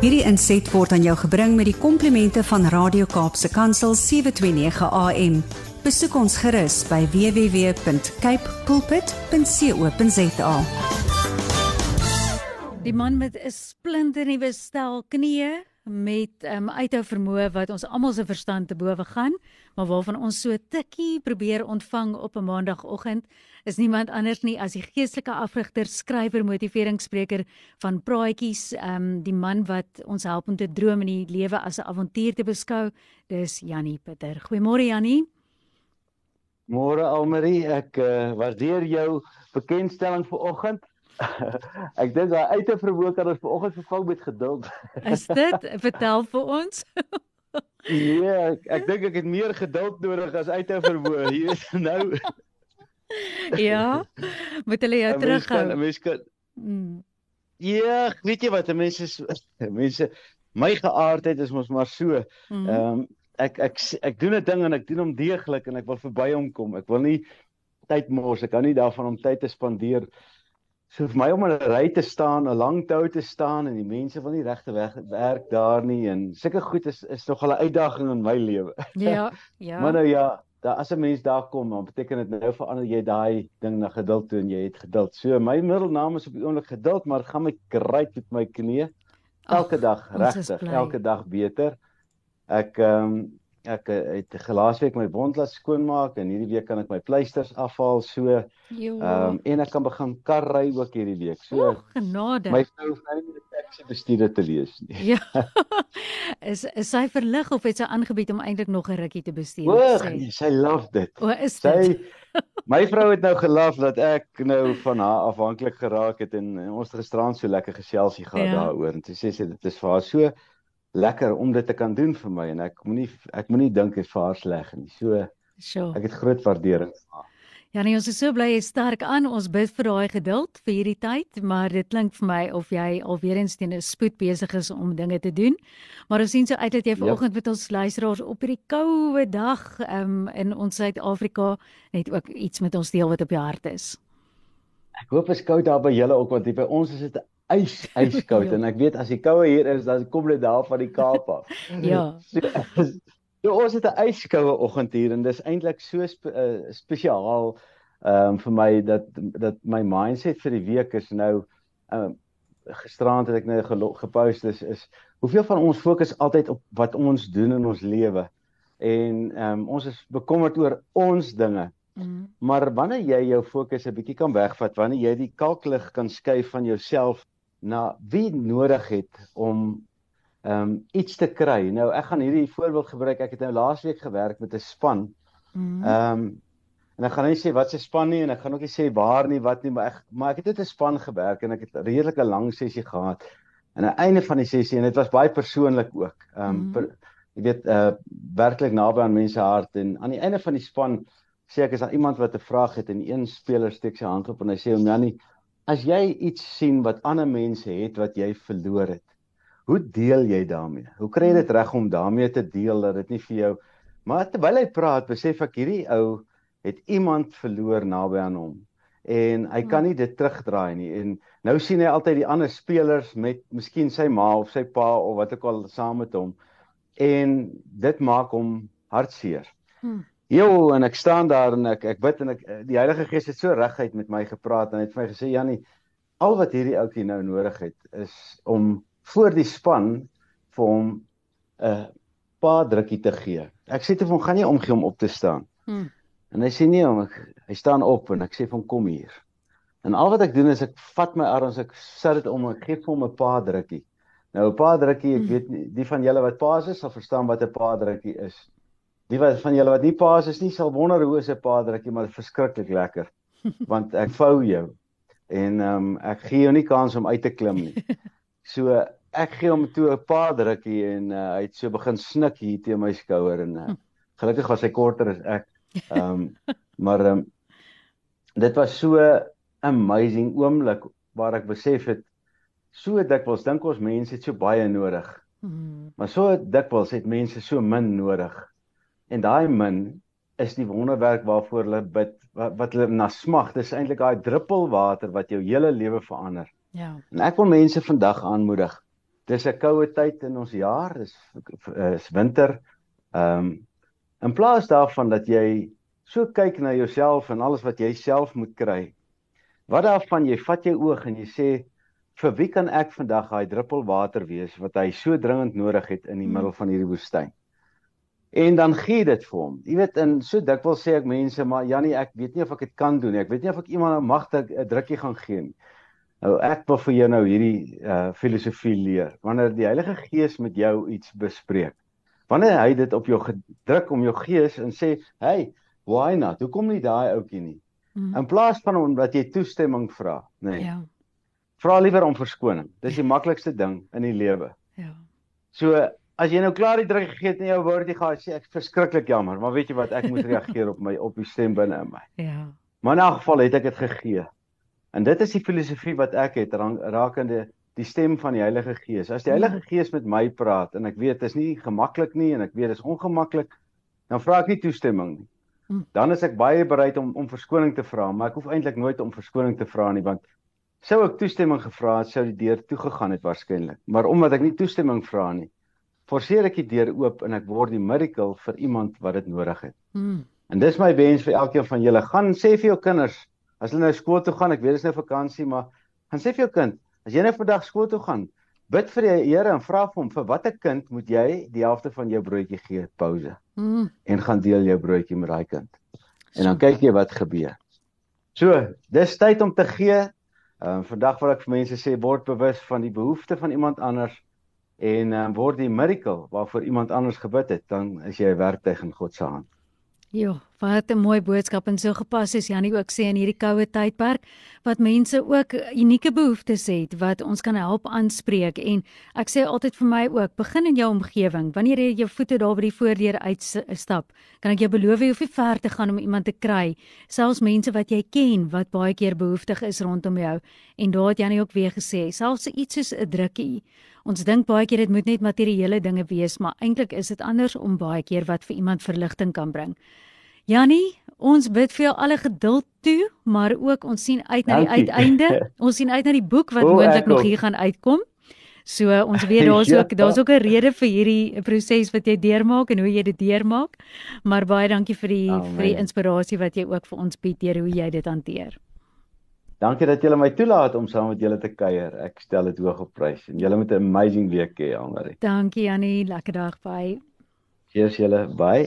Hierdie inset word aan jou gebring met die komplimente van Radio Kaapse Kansel 729 AM. Besoek ons gerus by www.cape pulpit.co.za. Die man met 'n splinternuwe stel knieë met um, uithou vermoë wat ons almal se verstand te bowe gaan, maar waarvan ons so tikkie probeer ontvang op 'n maandagooggend, is niemand anders nie as die geestelike afrigter, skrywer, motiveringsspreker van Praatjies, um, die man wat ons help om te droom in die lewe as 'n avontuur te beskou, dis Jannie Pieter. Goeiemôre Jannie. Môre Almarie, ek uh, waardeer jou bekendstelling vanoggend. ek dink daai uit te verwoek dat ons vanoggend vervang met geduld. Is dit? Vertel vir ons. nee, ek, ek dink ek het meer geduld nodig as uit te verwoek. Hier is nou. ja. Moet hulle jou terughou. Mense kan mm. Ja, weet jy wat, mense is mense my geaardheid is mos maar so. Mm. Ehm mm. um, ek ek ek doen 'n ding en ek doen hom deeglik en ek wil verby hom kom. Ek wil nie tyd mors. Ek kan nie daarvan om tyd te spandeer So vir my om in 'n ry te staan, 'n lang tou te staan en die mense wil nie regte weg werk daar nie en sulke goed is is nog 'n uitdaging in my lewe. Ja, ja. maar nou ja, daar as 'n mens daar kom, dan beteken dit nou verander jy daai ding na geduld toe en jy het geduld. So my middelnaam is op die oomblik geduld, maar gaan my great met my knie elke Ach, dag regtig, elke dag beter. Ek ehm um, ek eh, het gelaasweek my wond laat skoonmaak en hierdie week kan ek my pleisters afhaal so ehm um, en ek kan begin kar ry ook hierdie week. So oh, genade. My vrou hoef nou nie meer 'n taxi bestuurder te lees nie. Ja. is is sy verlig of het sy aangebied om eintlik nog 'n rukkie te bestuur? O, nee, sy love dit. O, is dit? Sy My vrou het nou gelaf dat ek nou van haar afhanklik geraak het en, en ons het gisterand so lekker geselsie gehad ja. daaroor en sy sê sy dit is vir haar so lekker om dit te kan doen vir my en ek moenie ek moenie dink dit is vir haar sleg nie. So sure. ek het groot waardering vir haar. Ja, nee, ons is so bly jy sterk aan. Ons bid vir daai geduld vir hierdie tyd, maar dit klink vir my of jy alweer eens teen 'n spoed besig is om dinge te doen. Maar ons sien so uit dat jy vanoggend ja. met ons luisteraars op hierdie koue dag um, in ons Suid-Afrika net ook iets met ons deel wat op jou hart is. Ek hoop dit is koud daar by julle ook want by ons is dit ys yskoud ja. en ek weet as die koue hier is dan kom dit daar van die Kaap af. ja. So, so ons het 'n yskoue oggend hier en dis eintlik so spe, uh, spesiaal ehm um, vir my dat dat my mindset vir die week is nou ehm um, gisterand het ek nou gepost is is hoeveel van ons fokus altyd op wat ons doen in ons lewe en ehm um, ons is bekommerd oor ons dinge Mm. Maar wanneer jy jou fokus 'n bietjie kan wegvat, wanneer jy die kalklig kan skuif van jouself na wie nodig het om ehm um, iets te kry. Nou ek gaan hierdie voorbeeld gebruik. Ek het nou laasweek gewerk met 'n span. Mhm. Ehm um, en ek gaan nie sê wat se span nie en ek gaan ook nie sê waar nie wat nie, maar ek maar ek het net 'n span gewerk en ek het 'n redelike lang sessie gehad. En aan die einde van die sessie en dit was baie persoonlik ook. Ehm um, mm -hmm. jy weet uh werklik naby aan mense hart en aan die einde van die span sê ek is daar iemand wat 'n vraag het en een speler steek sy hand op en hy sê hom Jannie As jy iets sien wat ander mense het wat jy verloor het, hoe deel jy daarmee? Hoe kry jy dit reg om daarmee te deel dat dit nie vir jou Maar terwyl hy praat, besef ek hierdie ou het iemand verloor naby aan hom en hy kan nie dit terugdraai nie en nou sien hy altyd die ander spelers met miskien sy ma of sy pa of wat ook al saam met hom en dit maak hom hartseer. Hmm. Jo en ek staan daar en ek ek bid en ek die Heilige Gees het so reguit met my gepraat en het vir my gesê Jannie al wat hierdie ouetjie nou nodig het is om voor die span vir hom 'n uh, paar drukkie te gee. Ek sê te hom gaan jy omgee om op te staan. Hmm. En hy sê nee om ek, hy staan op en ek sê vir hom kom hier. En al wat ek doen is ek vat my arms ek sit dit om en ek gee vir hom 'n paar drukkie. Nou 'n paar drukkie, ek hmm. weet nie die van julle wat paas is sal verstaan wat 'n paar drukkie is. Die wat van julle wat nie paas is nie, sal wonder hoe 'n pa drukkie maar verskriklik lekker. Want ek vou jou en ehm um, ek gee jou nie kans om uit te klim nie. So ek gee hom toe 'n pa drukkie en uh, hy het so begin snik hier teen my skouer en uh, gelukkig was hy korter as ek. Ehm um, maar ehm um, dit was so amazing oomblik waar ek besef het so dikwels dink ons mense het so baie nodig. Hmm. Maar so dikwels het mense so min nodig. En daai min is die wonderwerk waarvoor hulle bid wat, wat hulle na smag. Dis eintlik daai druppel water wat jou hele lewe verander. Ja. En ek wil mense vandag aanmoedig. dis 'n koue tyd in ons jaar, dis is winter. Ehm um, in plaas daarvan dat jy so kyk na jouself en alles wat jy self moet kry. Wat daarvan jy vat jou oog en jy sê vir wie kan ek vandag daai druppel water wees wat hy so dringend nodig het in die hmm. middel van hierdie woestyn? En dan gee dit vir hom. Jy weet in so dikwels sê ek mense maar Jannie ek weet nie of ek dit kan doen nie. Ek weet nie of ek iemand 'n magtig 'n drukkie gaan gee nie. Nou ek wil vir jou nou hierdie uh filosofie leer. Wanneer die Heilige Gees met jou iets bespreek. Wanneer hy dit op jou gedruk om jou gees en sê, "Hey, why not? Hoekom nie daai ouetjie nie?" Mm. In plaas van omdat jy toestemming vra, nê. Nee, ja. Vra liewer om verskoning. Dis die maklikste ding in die lewe. Ja. So As jy nou klaar die druk gegee het en jou woordjie gaan sê ek verskriklik jammer, maar weet jy wat ek moet reageer op my op die stem binne in my. Ja. Maar in 'n geval het ek dit gegee. En dit is die filosofie wat ek het rakende die stem van die Heilige Gees. As die Heilige Gees met my praat en ek weet dit is nie gemaklik nie en ek weet dit is ongemaklik, dan vra ek nie toestemming nie. Hm. Dan is ek baie bereid om om verskoning te vra, maar ek hoef eintlik nooit om verskoning te vra nie want sou ek toestemming gevra het, sou die deur toegegaan het waarskynlik. Maar omdat ek nie toestemming vra nie, forceer ek die deur oop en ek word die miracle vir iemand wat dit nodig het. Mm. En dis my wens vir elkeen van julle. Gaan sê vir jou kinders as hulle nou skool toe gaan, ek weet dit is nou vakansie, maar gaan sê vir jou kind, as jy nou vandag skool toe gaan, bid vir die Here en vra vir hom vir watter kind moet jy die helfte van jou broodjie gee, pouse. Mm. En gaan deel jou broodjie met daai kind. En dan kyk jy wat gebeur. So, dis tyd om te gee. Ehm uh, vandag wil ek vir mense sê word bewus van die behoeftes van iemand anders en um, word die miracle waarvoor iemand anders gebid het, dan is jy 'n werktuig in God se hand. Ja, wat 'n mooi boodskap en so gepas is Janie ook sê in hierdie koue tydperk wat mense ook unieke behoeftes het wat ons kan help aanspreek. En ek sê altyd vir my ook begin in jou omgewing. Wanneer jy jou voete daar by die voordeur uitstap kan ek jou beloof jy hoef nie ver te gaan om iemand te kry selfs mense wat jy ken wat baie keer behoeftig is rondom jou. En daar het Janie ook weer gesê selfs iets soos 'n drukkie. Ons dink baie keer dit moet net materiële dinge wees, maar eintlik is dit anders om baie keer wat vir iemand verligting kan bring. Jannie, ons bid vir jou alle geduld toe, maar ook ons sien uit na die uiteinde. Ons sien uit na die boek wat moontlik nog hier gaan uitkom. So ons weet daar's ja. ook daar's ook 'n rede vir hierdie proses wat jy deurmaak en hoe jy dit deurmaak. Maar baie dankie vir die Amen. vir die inspirasie wat jy ook vir ons bied deur hoe jy dit hanteer. Dankie dat julle my toelaat om saam met julle te kuier. Ek stel dit hoog op prys. En julle moet 'n amazing week hê, Almarie. Dankie Annie, lekker dag by. Cheers julle, bye.